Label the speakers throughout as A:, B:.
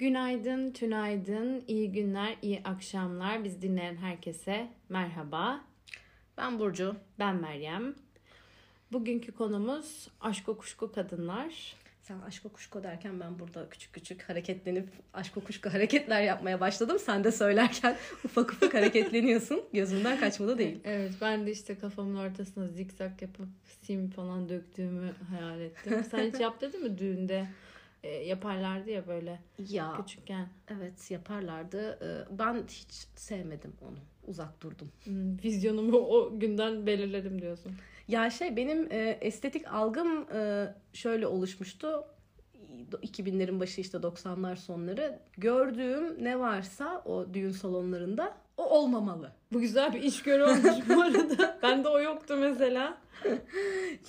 A: Günaydın, tünaydın, iyi günler, iyi akşamlar. Biz dinleyen herkese merhaba.
B: Ben Burcu.
A: Ben Meryem. Bugünkü konumuz aşk kuşku kadınlar.
B: Sen aşk kuşku derken ben burada küçük küçük hareketlenip aşk kuşku hareketler yapmaya başladım. Sen de söylerken ufak ufak hareketleniyorsun. Gözümden kaçmadı değil.
A: Evet ben de işte kafamın ortasına zikzak yapıp sim falan döktüğümü hayal ettim. Sen hiç yaptırdın mı düğünde? E, yaparlardı ya böyle
B: Ya
A: küçükken.
B: evet yaparlardı. Ee, Ben hiç sevmedim onu. Uzak durdum.
A: Hmm, vizyonumu o günden belirledim diyorsun.
B: Ya şey benim e, estetik algım e, şöyle oluşmuştu. 2000'lerin başı işte 90'lar sonları gördüğüm ne varsa o düğün salonlarında o olmamalı.
A: Bu güzel bir içgörü olmuş bu arada. Bende o yoktu mesela.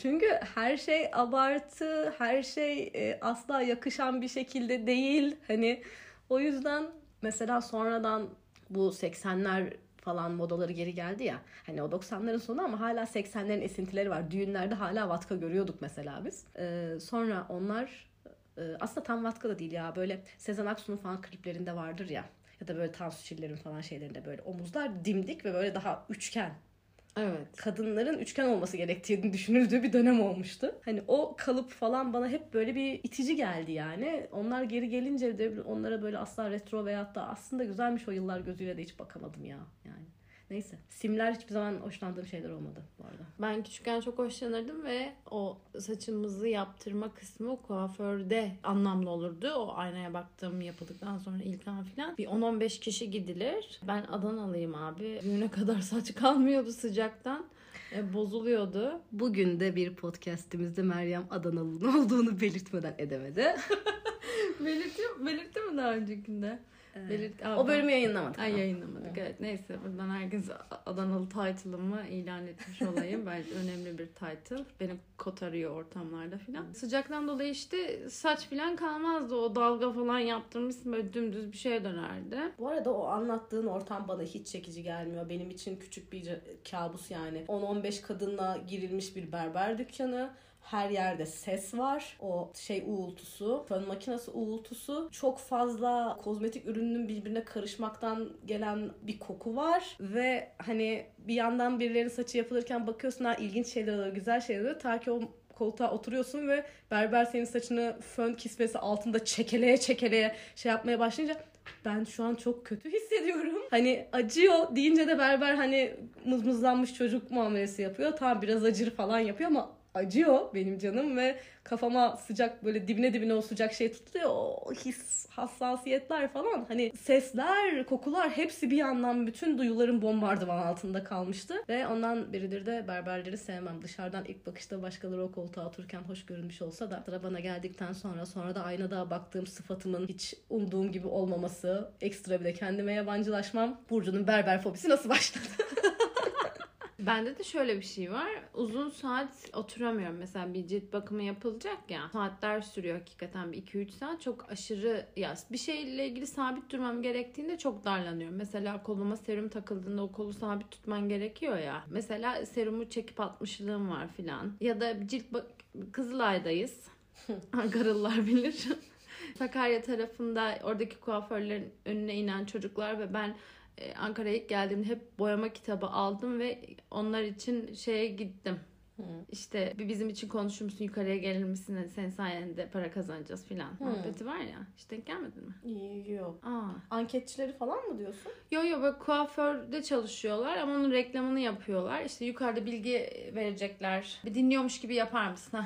B: Çünkü her şey abartı, her şey e, asla yakışan bir şekilde değil. Hani o yüzden mesela sonradan bu 80'ler falan modaları geri geldi ya. Hani o 90'ların sonu ama hala 80'lerin esintileri var. Düğünlerde hala vatka görüyorduk mesela biz. Ee, sonra onlar e, aslında tam vatka da değil ya. Böyle Sezen Aksu'nun falan kliplerinde vardır ya. Ya da böyle Tansu Çiller'in falan şeylerinde böyle omuzlar dimdik ve böyle daha üçgen
A: Evet.
B: kadınların üçgen olması gerektiğini düşünüldüğü bir dönem olmuştu. Hani o kalıp falan bana hep böyle bir itici geldi yani. Onlar geri gelince de onlara böyle asla retro veyahut da aslında güzelmiş o yıllar gözüyle de hiç bakamadım ya yani. Neyse. Simler hiçbir zaman hoşlandığım şeyler olmadı bu arada.
A: Ben küçükken çok hoşlanırdım ve o saçımızı yaptırma kısmı kuaförde anlamlı olurdu. O aynaya baktığım yapıldıktan sonra ilk an filan. Bir 10-15 kişi gidilir. Ben Adanalıyım abi. Düğüne kadar saç kalmıyordu sıcaktan. E, bozuluyordu.
B: Bugün de bir podcastimizde Meryem Adanalı'nın olduğunu belirtmeden edemedi.
A: Belirtiyor, belirtti mi daha öncekinde? Belirt- Aa,
B: o bölümü yayınlamadık.
A: Ay
B: ama.
A: yayınlamadık evet. Neyse buradan herkes Adanalı title'ımı ilan etmiş olayım. Bence önemli bir title. Beni kotarıyor ortamlarda filan. Sıcaktan dolayı işte saç filan kalmazdı. O dalga falan yaptırmışsın böyle dümdüz bir şey dönerdi.
B: Bu arada o anlattığın ortam bana hiç çekici gelmiyor. Benim için küçük bir kabus yani. 10-15 kadınla girilmiş bir berber dükkanı. Her yerde ses var. O şey uğultusu, fön makinesi uğultusu. Çok fazla kozmetik ürünün birbirine karışmaktan gelen bir koku var. Ve hani bir yandan birilerinin saçı yapılırken bakıyorsun ha ilginç şeyler oluyor, güzel şeyler oluyor. Ta ki o koltuğa oturuyorsun ve berber senin saçını fön kisvesi altında çekeleye çekeleye şey yapmaya başlayınca ben şu an çok kötü hissediyorum. Hani acıyor deyince de berber hani mızmızlanmış çocuk muamelesi yapıyor. Tamam biraz acır falan yapıyor ama acıyor benim canım ve kafama sıcak böyle dibine dibine o sıcak şey tutuyor. O his, hassasiyetler falan hani sesler, kokular hepsi bir yandan bütün duyuların bombardıman altında kalmıştı. Ve ondan biridir de berberleri sevmem. Dışarıdan ilk bakışta başkaları o koltuğa otururken hoş görünmüş olsa da sıra bana geldikten sonra sonra da aynada baktığım sıfatımın hiç umduğum gibi olmaması, ekstra bir de kendime yabancılaşmam. Burcu'nun berber fobisi nasıl başladı?
A: Bende de şöyle bir şey var. Uzun saat oturamıyorum. Mesela bir cilt bakımı yapılacak ya. Saatler sürüyor hakikaten bir 2-3 saat. Çok aşırı ya bir şeyle ilgili sabit durmam gerektiğinde çok darlanıyorum. Mesela koluma serum takıldığında o kolu sabit tutman gerekiyor ya. Mesela serumu çekip atmışlığım var filan. Ya da cilt bak Kızılay'dayız. Ankaralılar bilir. Sakarya tarafında oradaki kuaförlerin önüne inen çocuklar ve ben Ankara'ya ilk geldiğimde hep boyama kitabı aldım ve onlar için şeye gittim. İşte bir bizim için konuşur musun yukarıya gelir misin senin sayende para kazanacağız filan muhabbeti var ya hiç denk gelmedin mi?
B: Yok.
A: Aa.
B: Anketçileri falan mı diyorsun?
A: Yo yo böyle kuaförde çalışıyorlar ama onun reklamını yapıyorlar. İşte yukarıda bilgi verecekler. Bir dinliyormuş gibi yapar mısın? Heh.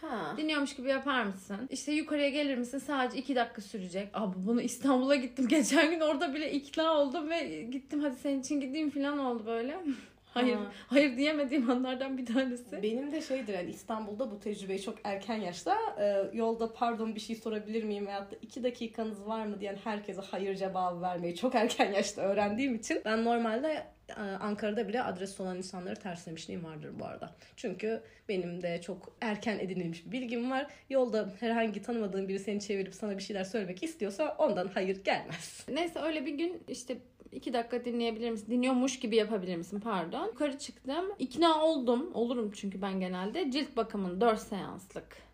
B: Ha.
A: Dinliyormuş gibi yapar mısın? İşte yukarıya gelir misin? Sadece iki dakika sürecek. Abi bunu İstanbul'a gittim. Geçen gün orada bile ikna oldum ve gittim hadi senin için gideyim falan oldu böyle. Hayır,
B: Ha.
A: hayır diyemediğim anlardan bir tanesi.
B: Benim de şeydir yani İstanbul'da bu tecrübeyi çok erken yaşta e, yolda pardon bir şey sorabilir miyim veyahut da iki dakikanız var mı diyen herkese hayır cevabı vermeyi çok erken yaşta öğrendiğim için ben normalde e, Ankara'da bile adres olan insanları terslemişliğim vardır bu arada. Çünkü benim de çok erken edinilmiş bir bilgim var. Yolda herhangi tanımadığın biri seni çevirip sana bir şeyler söylemek istiyorsa ondan hayır gelmez.
A: Neyse öyle bir gün işte iki dakika dinleyebilir misin? Dinliyormuş gibi yapabilir misin? Pardon. Yukarı çıktım. İkna oldum. Olurum çünkü ben genelde. Cilt bakımın 4 seanslık.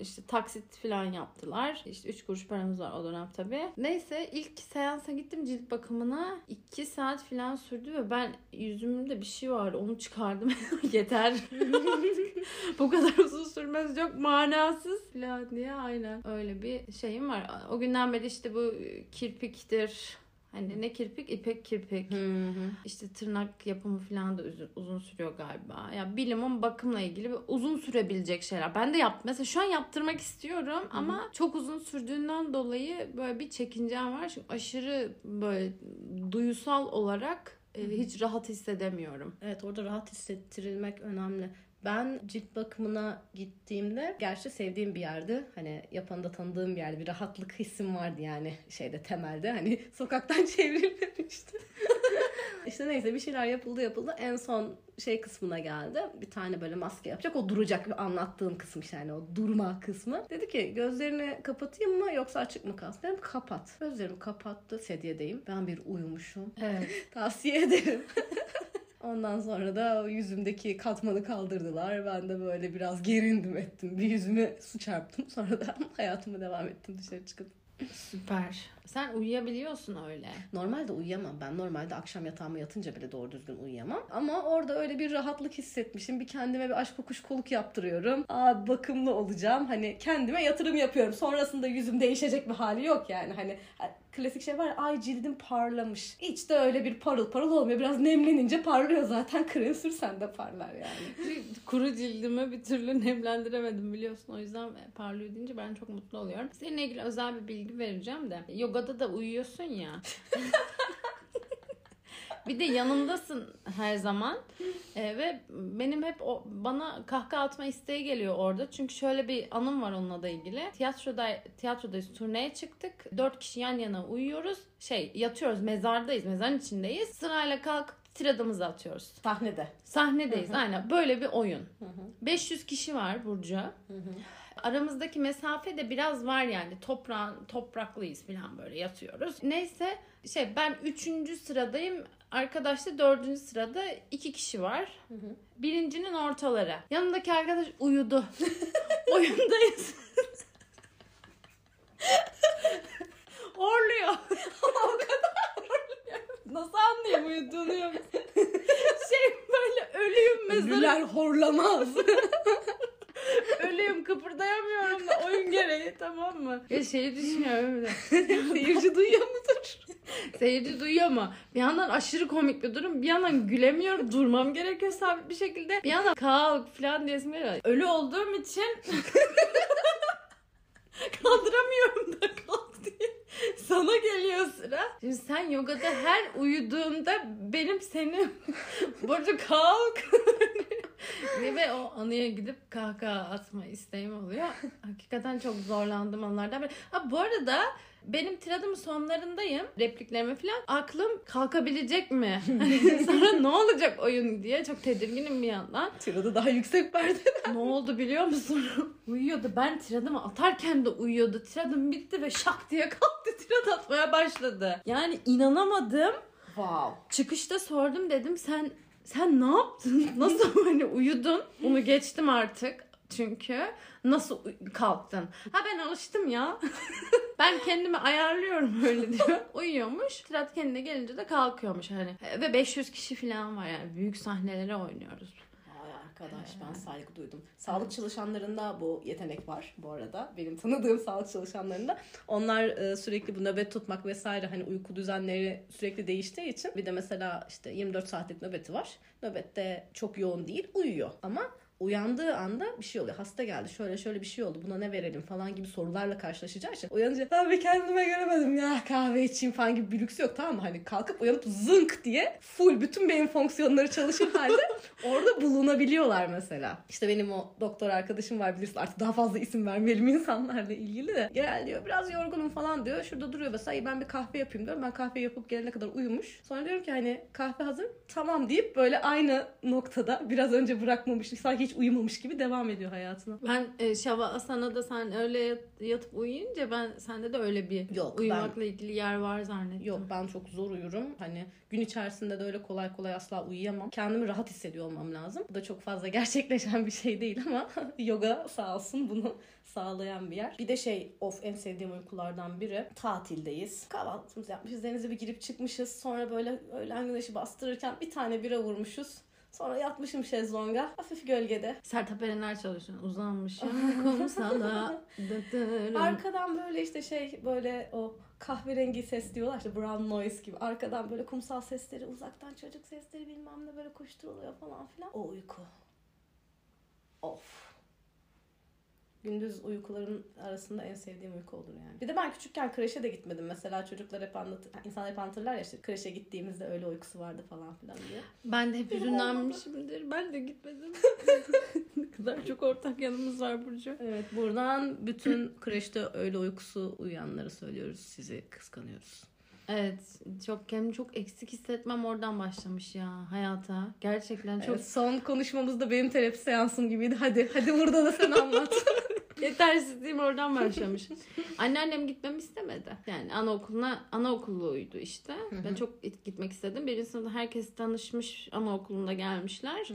A: İşte taksit falan yaptılar. İşte 3 kuruş paramız var o dönem tabii. Neyse ilk seansa gittim cilt bakımına. 2 saat falan sürdü ve ben yüzümde bir şey vardı. Onu çıkardım. Yeter. Bu kadar uzun sürmez çok manasız falan diye aynen. Öyle bir şeyim var. O günden beri işte bu kirpiktir. Hani ne kirpik? İpek kirpik. İşte tırnak yapımı falan da uzun, uzun sürüyor galiba. Ya bilimin bakımla ilgili bir uzun sürebilecek şeyler. Ben de yap mesela şu an yaptırmak istiyorum ama çok uzun sürdüğünden dolayı böyle bir çekincem var. Çünkü aşırı böyle duyusal olarak e, hiç rahat hissedemiyorum.
B: Evet orada rahat hissettirilmek önemli. Ben cilt bakımına gittiğimde gerçi sevdiğim bir yerdi. Hani yapanı da tanıdığım bir yerde bir rahatlık hissim vardı yani şeyde temelde. Hani sokaktan çevrilmemişti. işte neyse bir şeyler yapıldı yapıldı. En son şey kısmına geldi. Bir tane böyle maske yapacak. O duracak bir anlattığım kısım işte yani o durma kısmı. Dedi ki gözlerini kapatayım mı yoksa açık mı kalsın? Dedim kapat. Gözlerimi kapattı. Sedyedeyim. Ben bir uyumuşum.
A: Evet.
B: Tavsiye ederim. Ondan sonra da yüzümdeki katmanı kaldırdılar. Ben de böyle biraz gerindim ettim. Bir yüzüme su çarptım. Sonra da hayatıma devam ettim dışarı çıkıp.
A: Süper. Sen uyuyabiliyorsun öyle.
B: Normalde uyuyamam. Ben normalde akşam yatağıma yatınca bile doğru düzgün uyuyamam. Ama orada öyle bir rahatlık hissetmişim. Bir kendime bir aşk kokuş koluk yaptırıyorum. Aa bakımlı olacağım. Hani kendime yatırım yapıyorum. Sonrasında yüzüm değişecek bir hali yok yani. Hani klasik şey var ya, ay cildim parlamış. Hiç de öyle bir parıl parıl olmuyor. Biraz nemlenince parlıyor zaten. Krem sürsen de parlar yani.
A: Kuru cildimi bir türlü nemlendiremedim biliyorsun. O yüzden parlıyor deyince ben çok mutlu oluyorum. Seninle ilgili özel bir bilgi vereceğim de. Yogada da uyuyorsun ya. bir de yanındasın her zaman. Ee, ve benim hep o bana kahkaha atma isteği geliyor orada. Çünkü şöyle bir anım var onunla da ilgili. Tiyatroda tiyatrodayız turneye çıktık. Dört kişi yan yana uyuyoruz. Şey yatıyoruz mezardayız mezarın içindeyiz. Sırayla kalkıp tiradımızı atıyoruz.
B: Sahnede.
A: sahnedeyiz aynen. Böyle bir oyun. 500 kişi var Burcu aramızdaki mesafe de biraz var yani toprağın topraklıyız falan böyle yatıyoruz. Neyse şey ben üçüncü sıradayım. Arkadaş da dördüncü sırada iki kişi var. Birincinin ortaları. Yanındaki arkadaş uyudu. Oyundayız. Horluyor. o kadar horluyor. Nasıl anlayayım uyuduğunu yoksa? Şey böyle ölüyüm mezarı.
B: Ölüler horlamaz.
A: Ölüyüm kıpırdayamıyorum da oyun gereği tamam mı? Ya şeyi düşünüyorum bir de.
B: Seyirci duyuyor mudur?
A: Seyirci duyuyor mu? Bir yandan aşırı komik bir durum. Bir yandan gülemiyorum. Durmam gerekiyor sabit bir şekilde. Bir yandan kalk falan diyesim geliyor. Ölü olduğum için kaldıramıyorum da kalk diye. Sana geliyor sıra. Şimdi sen yogada her uyuduğunda benim seni Burcu kalk ve o anıya gidip kahkaha atma isteğim oluyor. Hakikaten çok zorlandım onlardan biri. Ha bu arada benim tiradımın sonlarındayım. Repliklerime falan. Aklım kalkabilecek mi? Sonra ne olacak oyun diye çok tedirginim bir yandan.
B: Tiradı daha yüksek perde.
A: ne oldu biliyor musun? uyuyordu. Ben tiradımı atarken de uyuyordu. Tiradım bitti ve şak diye kalktı tirad atmaya başladı. Yani inanamadım.
B: Wow.
A: Çıkışta sordum dedim sen sen ne yaptın? Nasıl hani uyudun? Bunu geçtim artık. Çünkü nasıl kalktın? Ha ben alıştım ya. ben kendimi ayarlıyorum öyle diyor. Uyuyormuş. Tirat kendine gelince de kalkıyormuş hani. Ve 500 kişi falan var yani. Büyük sahnelere oynuyoruz.
B: Arkadaş ben saygı duydum. Sağlık çalışanlarında bu yetenek var bu arada. Benim tanıdığım sağlık çalışanlarında. Onlar e, sürekli bu nöbet tutmak vesaire hani uyku düzenleri sürekli değiştiği için bir de mesela işte 24 saatlik nöbeti var. Nöbette çok yoğun değil uyuyor ama uyandığı anda bir şey oluyor. Hasta geldi şöyle şöyle bir şey oldu buna ne verelim falan gibi sorularla karşılaşacağı için uyanınca bir kendime göremedim ya kahve içeyim falan gibi bir lüksü yok tamam mı? Hani kalkıp uyanıp zınk diye full bütün beyin fonksiyonları çalışır halde orada bulunabiliyorlar mesela. İşte benim o doktor arkadaşım var bilirsin artık daha fazla isim vermeyelim insanlarla ilgili de. Gel diyor biraz yorgunum falan diyor. Şurada duruyor mesela "İyi, ben bir kahve yapayım diyorum. Ben kahve yapıp gelene kadar uyumuş. Sonra diyorum ki hani kahve hazır tamam deyip böyle aynı noktada biraz önce bırakmamış sanki hiç uyumamış gibi devam ediyor hayatına.
A: Ben e, Şava Asana'da sen öyle yat- yatıp uyuyunca ben sende de öyle bir
B: Yok,
A: uyumakla ilgili yer var zannettim.
B: Yok ben çok zor uyurum. Hani gün içerisinde de öyle kolay kolay asla uyuyamam. Kendimi rahat hissediyor olmam lazım. Bu da çok fazla gerçekleşen bir şey değil ama yoga sağ olsun bunu sağlayan bir yer. Bir de şey of en sevdiğim uykulardan biri. Tatildeyiz. Kahvaltımızı yapmışız. Denize bir girip çıkmışız. Sonra böyle öğlen güneşi bastırırken bir tane bira vurmuşuz. Sonra yatmışım şezlonga. Hafif gölgede.
A: Sertab Erener çalışıyorsun. Uzanmışım kumsala.
B: Arkadan böyle işte şey böyle o kahverengi ses diyorlar işte brown noise gibi. Arkadan böyle kumsal sesleri, uzaktan çocuk sesleri bilmem ne böyle koşturuluyor falan filan. O uyku. Of. Gündüz uykuların arasında en sevdiğim uyku olur yani. Bir de ben küçükken kreşe de gitmedim. Mesela çocuklar hep anlatır, insanlar hep anlatırlar ya işte kreşe gittiğimizde öyle uykusu vardı falan filan diye.
A: Ben de hep hüzünlenmişimdir. Ben de gitmedim. ne kadar çok ortak yanımız var Burcu.
B: Evet buradan bütün kreşte öyle uykusu uyuyanları söylüyoruz. Sizi kıskanıyoruz.
A: Evet çok kendimi çok eksik hissetmem oradan başlamış ya hayata. Gerçekten çok
B: Evet, son konuşmamızda benim terapi seansım gibiydi. Hadi hadi burada da sen anlat.
A: yetersizliğim oradan başlamış. Anneannem gitmemi istemedi. Yani anaokuluna anaokulluydu işte. Ben çok gitmek istedim. Birinci sınıfta herkes tanışmış anaokulunda gelmişler.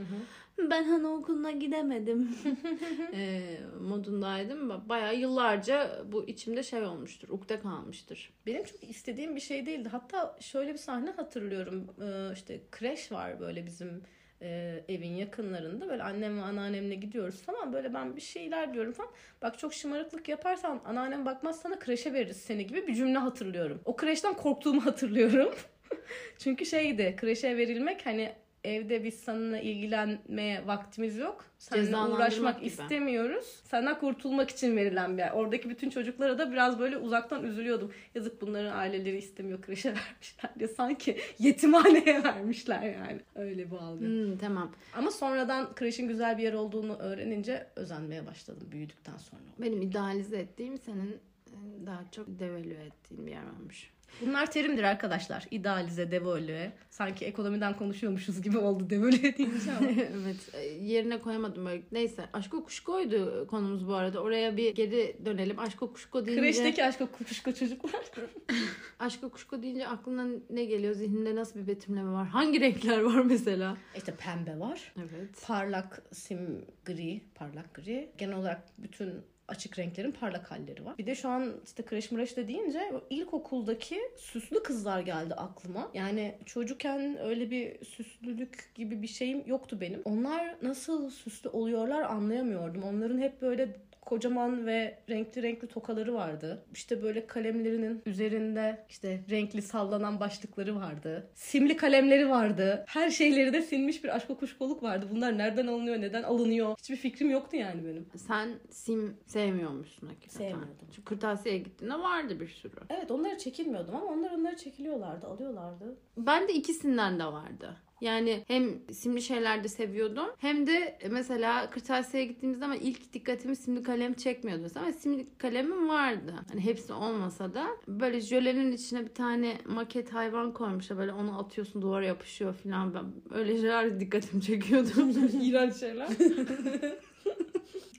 A: Ben anaokuluna gidemedim. e, modundaydım. Bayağı yıllarca bu içimde şey olmuştur. Ukde kalmıştır.
B: Benim çok istediğim bir şey değildi. Hatta şöyle bir sahne hatırlıyorum. Ee, işte kreş var böyle bizim e, evin yakınlarında. Böyle annem ve anneannemle gidiyoruz falan. Böyle ben bir şeyler diyorum falan. Bak çok şımarıklık yaparsan anneannem bakmaz sana kreşe veririz seni gibi bir cümle hatırlıyorum. O kreşten korktuğumu hatırlıyorum. Çünkü şeydi kreşe verilmek hani evde biz seninle ilgilenmeye vaktimiz yok. Seninle uğraşmak
A: gibi.
B: istemiyoruz. Senden kurtulmak için verilen bir yer. Oradaki bütün çocuklara da biraz böyle uzaktan üzülüyordum. Yazık bunların aileleri istemiyor kreşe vermişler diye. Sanki yetimhaneye vermişler yani. Öyle bu algı.
A: Hmm, tamam.
B: Ama sonradan kreşin güzel bir yer olduğunu öğrenince özenmeye başladım büyüdükten sonra.
A: Benim idealize ettiğim senin e, daha çok devalüe ettiğin bir yer olmuş.
B: Bunlar terimdir arkadaşlar. İdealize, devolüe. Sanki ekonomiden konuşuyormuşuz gibi oldu devolüe deyince ama.
A: evet e, yerine koyamadım böyle. Neyse Aşko Kuşko'ydu konumuz bu arada. Oraya bir geri dönelim. Aşko Kuşko deyince,
B: Kreşteki aşk o kuşku çocuklar.
A: Aşko Kuşko deyince aklına ne geliyor? Zihninde nasıl bir betimleme var? Hangi renkler var mesela?
B: İşte pembe var.
A: Evet.
B: Parlak sim gri, parlak gri. Genel olarak bütün açık renklerin parlak halleri var. Bir de şu an işte kreş mreş de deyince ilkokuldaki süslü kızlar geldi aklıma. Yani çocukken öyle bir süslülük gibi bir şeyim yoktu benim. Onlar nasıl süslü oluyorlar anlayamıyordum. Onların hep böyle kocaman ve renkli renkli tokaları vardı. İşte böyle kalemlerinin üzerinde işte renkli sallanan başlıkları vardı. Simli kalemleri vardı. Her şeyleri de sinmiş bir aşk kuşkoluk vardı. Bunlar nereden alınıyor, neden alınıyor? Hiçbir fikrim yoktu yani benim.
A: Sen sim sevmiyormuşsun hakikaten.
B: Sevmiyordum.
A: Çünkü kırtasiyeye gittiğinde vardı bir sürü.
B: Evet onları çekilmiyordum ama onlar onları çekiliyorlardı, alıyorlardı.
A: Ben de ikisinden de vardı. Yani hem simli şeyler de seviyordum hem de mesela kırtasiyeye gittiğimizde ama ilk dikkatimi simli kalem çekmiyordu ama simli kalemim vardı. Hani hepsi olmasa da böyle jölenin içine bir tane maket hayvan koymuşlar böyle onu atıyorsun duvara yapışıyor falan ben öyle şeyler dikkatimi çekiyordu. İğrenç şeyler.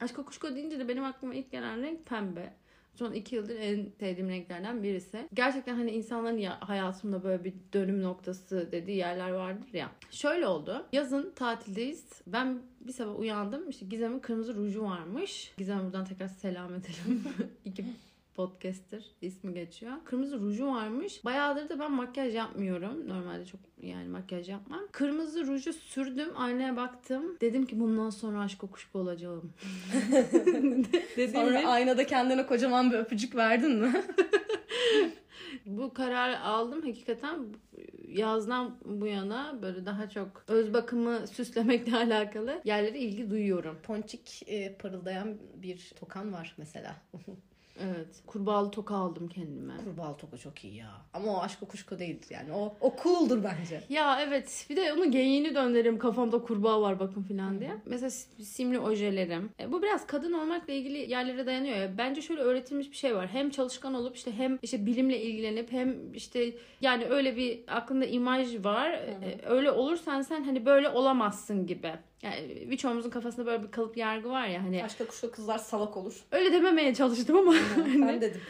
A: Aşk kuşko deyince de benim aklıma ilk gelen renk pembe. Son iki yıldır en sevdiğim renklerden birisi. Gerçekten hani insanların ya, hayatımda böyle bir dönüm noktası dediği yerler vardır ya. Şöyle oldu. Yazın tatildeyiz. Ben bir sabah uyandım. İşte Gizem'in kırmızı ruju varmış. Gizem'e buradan tekrar selam edelim. İki podcaster ismi geçiyor. Kırmızı ruju varmış. Bayağıdır da ben makyaj yapmıyorum. Normalde çok yani makyaj yapmam. Kırmızı ruju sürdüm. Aynaya baktım. Dedim ki bundan sonra aşk kokuşku olacağım. Dedim
B: Sonra aynada kendine kocaman bir öpücük verdin mi?
A: bu kararı aldım. Hakikaten yazdan bu yana böyle daha çok öz bakımı süslemekle alakalı yerlere ilgi duyuyorum.
B: Ponçik e, parıldayan bir tokan var mesela.
A: Evet. Kurbağalı toka aldım kendime.
B: Kurbağalı toka çok iyi ya. Ama o aşk kuşku değildir yani. O, o cool'dur bence.
A: Ya evet bir de onun geyiğini döndüreyim kafamda kurbağa var bakın filan diye. Mesela simli ojelerim. E, bu biraz kadın olmakla ilgili yerlere dayanıyor ya. Bence şöyle öğretilmiş bir şey var. Hem çalışkan olup işte hem işte bilimle ilgilenip hem işte yani öyle bir aklında imaj var. E, öyle olursan sen hani böyle olamazsın gibi. Yani birçoğumuzun kafasında böyle bir kalıp yargı var ya hani
B: Başka kuşa kızlar salak olur.
A: öyle dememeye çalıştım ama
B: ben dedim.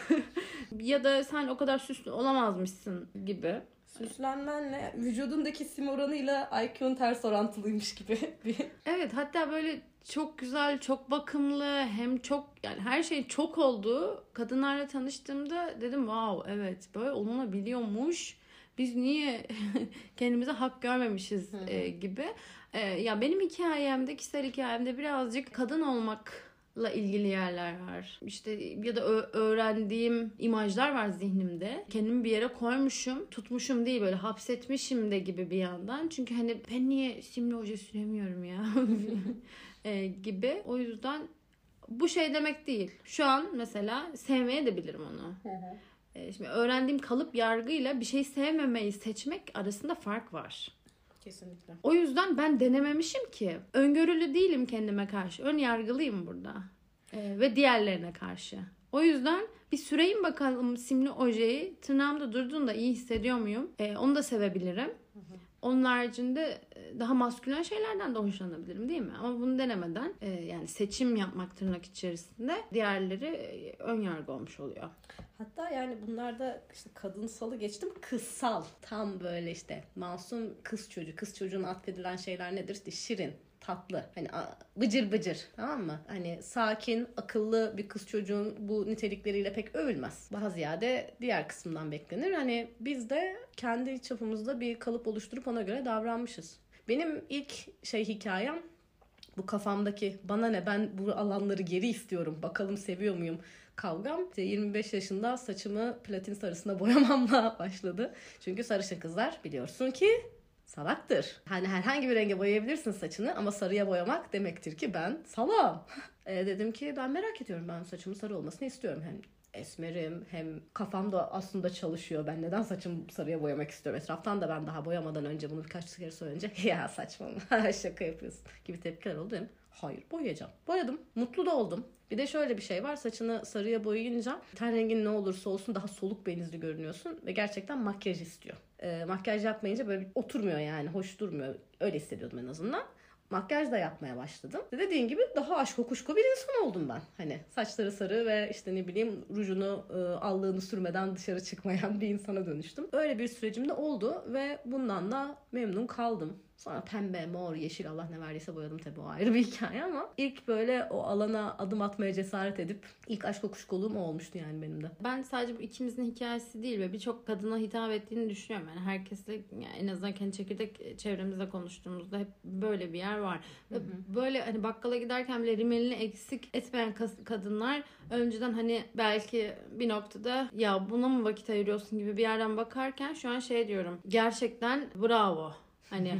A: ya da sen o kadar süslü olamazmışsın gibi.
B: Süslenmenle vücudundaki sim oranıyla IQ'un ters orantılıymış gibi bir
A: Evet hatta böyle çok güzel, çok bakımlı hem çok yani her şey çok olduğu kadınlarla tanıştığımda dedim wow evet böyle olunabiliyormuş. Biz niye kendimize hak görmemişiz e, gibi. E, ya benim hikayemde, kişisel hikayemde birazcık kadın olmakla ilgili yerler var. İşte ya da öğrendiğim imajlar var zihnimde. Kendimi bir yere koymuşum, tutmuşum değil böyle hapsetmişim de gibi bir yandan. Çünkü hani ben niye simli oje süremiyorum ya e, gibi. O yüzden bu şey demek değil. Şu an mesela sevmeye de bilirim onu. E, şimdi öğrendiğim kalıp yargıyla bir şey sevmemeyi seçmek arasında fark var.
B: Kesinlikle.
A: O yüzden ben denememişim ki. Öngörülü değilim kendime karşı. Ön yargılıyım burada. Ee, ve diğerlerine karşı. O yüzden bir süreyim bakalım simli ojeyi. Tırnağımda durduğunda iyi hissediyor muyum? Ee, onu da sevebilirim. Onun haricinde e, daha maskülen şeylerden de hoşlanabilirim değil mi? Ama bunu denemeden e, yani seçim yapmak tırnak içerisinde diğerleri e, ön yargı olmuş oluyor.
B: Hatta yani bunlarda işte kadınsalı geçtim kızsal. Tam böyle işte masum kız çocuğu. Kız çocuğuna atfedilen şeyler nedir? İşte şirin, tatlı. Hani bıcır bıcır tamam mı? Hani sakin, akıllı bir kız çocuğun bu nitelikleriyle pek övülmez. Daha ziyade diğer kısımdan beklenir. Hani biz de kendi çapımızda bir kalıp oluşturup ona göre davranmışız. Benim ilk şey hikayem bu kafamdaki bana ne ben bu alanları geri istiyorum bakalım seviyor muyum kavgam işte 25 yaşında saçımı platin sarısına boyamamla başladı. Çünkü sarışın kızlar biliyorsun ki salaktır. Hani herhangi bir renge boyayabilirsin saçını ama sarıya boyamak demektir ki ben salam. E, dedim ki ben merak ediyorum ben saçımın sarı olmasını istiyorum hem esmerim hem kafam da aslında çalışıyor. Ben neden saçımı sarıya boyamak istiyorum? Etraftan da ben daha boyamadan önce bunu birkaç kere söyleyince ya saçmalama şaka yapıyorsun gibi tepkiler oldu. Dedim, Hayır boyayacağım. Boyadım. Mutlu da oldum. Bir de şöyle bir şey var. Saçını sarıya boyayınca ten rengin ne olursa olsun daha soluk benizli görünüyorsun. Ve gerçekten makyaj istiyor. Ee, makyaj yapmayınca böyle oturmuyor yani. Hoş durmuyor. Öyle hissediyordum en azından. Makyaj da yapmaya başladım. Ve dediğin gibi daha aşk kokuşko bir insan oldum ben. Hani saçları sarı ve işte ne bileyim rujunu, e, allığını sürmeden dışarı çıkmayan bir insana dönüştüm. Öyle bir sürecim de oldu ve bundan da memnun kaldım. Sonra pembe, mor, yeşil Allah ne verdiyse boyadım tabii o ayrı bir hikaye ama ilk böyle o alana adım atmaya cesaret edip ilk aşk kokuşkoluğum o olmuştu yani benim de.
A: Ben sadece bu ikimizin hikayesi değil ve birçok kadına hitap ettiğini düşünüyorum. Yani herkesle yani en azından kendi çekirdek çevremizde konuştuğumuzda hep böyle bir yer var. Ve böyle hani bakkala giderken bile rimelini eksik etmeyen kadınlar önceden hani belki bir noktada ya buna mı vakit ayırıyorsun gibi bir yerden bakarken şu an şey diyorum. Gerçekten bravo. Hani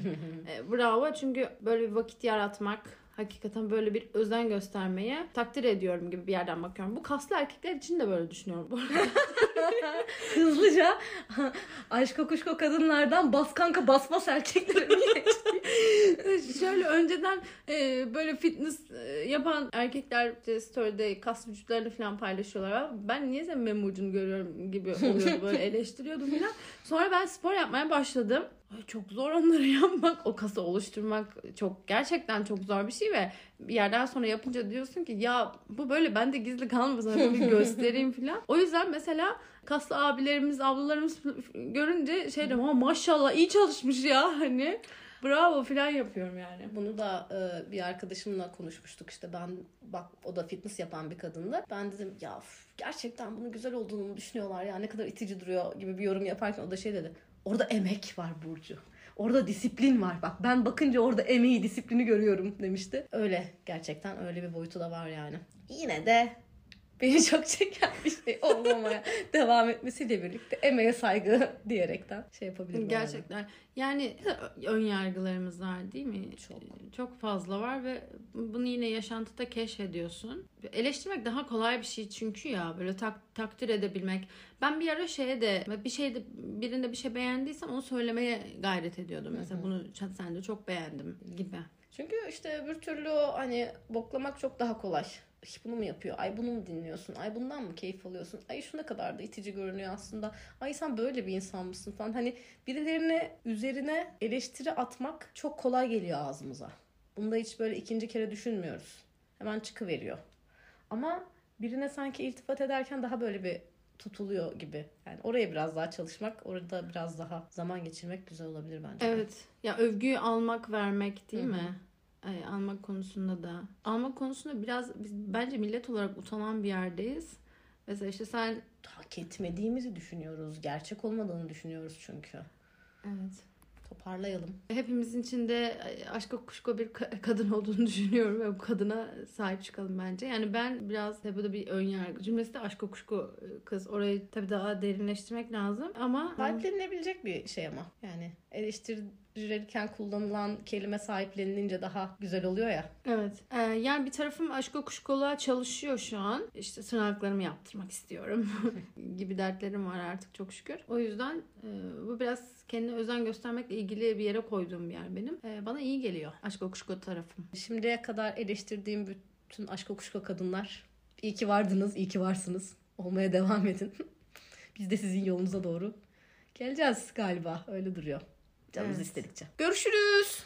A: e, bravo çünkü böyle bir vakit yaratmak hakikaten böyle bir özen göstermeye takdir ediyorum gibi bir yerden bakıyorum. Bu kaslı erkekler için de böyle düşünüyorum bu arada.
B: Hızlıca aşk kokuşko kadınlardan bas kanka bas bas erkeklere?
A: Şöyle önceden e, böyle fitness e, yapan erkekler işte story'de kas vücutlarını falan paylaşıyorlar. Ben niye senin meme ucunu görüyorum gibi oluyordu böyle eleştiriyordum falan. Sonra ben spor yapmaya başladım. Ay, çok zor onları yapmak. O kası oluşturmak çok gerçekten çok zor bir şey ve bir yerden sonra yapınca diyorsun ki ya bu böyle bende gizli kalmasın. Hani bir göstereyim falan. O yüzden mesela kaslı abilerimiz, ablalarımız görünce şey diyorum "Ha, maşallah iyi çalışmış ya hani. Bravo falan yapıyorum yani.
B: Bunu da e, bir arkadaşımla konuşmuştuk işte ben bak o da fitness yapan bir kadındı. Ben dedim ya gerçekten bunun güzel olduğunu düşünüyorlar ya ne kadar itici duruyor gibi bir yorum yaparken o da şey dedi. Orada emek var Burcu. Orada disiplin var. Bak ben bakınca orada emeği, disiplini görüyorum demişti. Öyle gerçekten öyle bir boyutu da var yani. Yine de beni çok çeken bir şey olmamaya devam etmesiyle birlikte emeğe saygı diyerekten şey yapabilirim.
A: Gerçekten. Yani ön yargılarımız var değil mi?
B: Çok.
A: Çok fazla var ve bunu yine yaşantıda keşfediyorsun. Eleştirmek daha kolay bir şey çünkü ya böyle tak, takdir edebilmek. Ben bir ara şeye de bir şeyde birinde bir şey beğendiysem onu söylemeye gayret ediyordum. Mesela bunu sen de çok beğendim gibi.
B: Çünkü işte öbür türlü hani boklamak çok daha kolay. Bunu mu yapıyor? Ay bunu mu dinliyorsun? Ay bundan mı keyif alıyorsun? Ay şu ne kadar da itici görünüyor aslında. Ay sen böyle bir insan mısın falan. Hani birilerine üzerine eleştiri atmak çok kolay geliyor ağzımıza. Bunda hiç böyle ikinci kere düşünmüyoruz. Hemen çıkıveriyor. Ama birine sanki iltifat ederken daha böyle bir tutuluyor gibi. Yani oraya biraz daha çalışmak, orada biraz daha zaman geçirmek güzel olabilir bence.
A: Evet. Ya övgüyü almak, vermek değil
B: Hı hı.
A: mi? Almak konusunda da. Almak konusunda biraz biz bence millet olarak utanan bir yerdeyiz. Mesela işte sen
B: Hak etmediğimizi düşünüyoruz. Gerçek olmadığını düşünüyoruz çünkü.
A: evet
B: Toparlayalım.
A: hepimizin içinde aşka kuşko bir ka- kadın olduğunu düşünüyorum ve bu kadına sahip çıkalım bence. Yani ben biraz tabii bu da bir ön yargı. Cümlesi de aşka kuşko kız. Orayı tabii daha derinleştirmek lazım ama
B: Sahiplenilebilecek bir şey ama. Yani eleştirirken kullanılan kelime sahiplenilince daha güzel oluyor ya.
A: Evet. Ee, yani bir tarafım aşko kuşkoluğa çalışıyor şu an. İşte tırnaklarımı yaptırmak istiyorum gibi dertlerim var artık çok şükür. O yüzden e, bu biraz kendine özen göstermekle ilgili bir yere koyduğum bir yer benim. E, bana iyi geliyor aşko kuşko tarafım.
B: Şimdiye kadar eleştirdiğim bütün aşk kuşka kadınlar. İyi ki vardınız, iyi ki varsınız. Olmaya devam edin. Biz de sizin yolunuza doğru geleceğiz galiba. Öyle duruyor. Canımız
A: Evet.
B: istedikçe. Görüşürüz.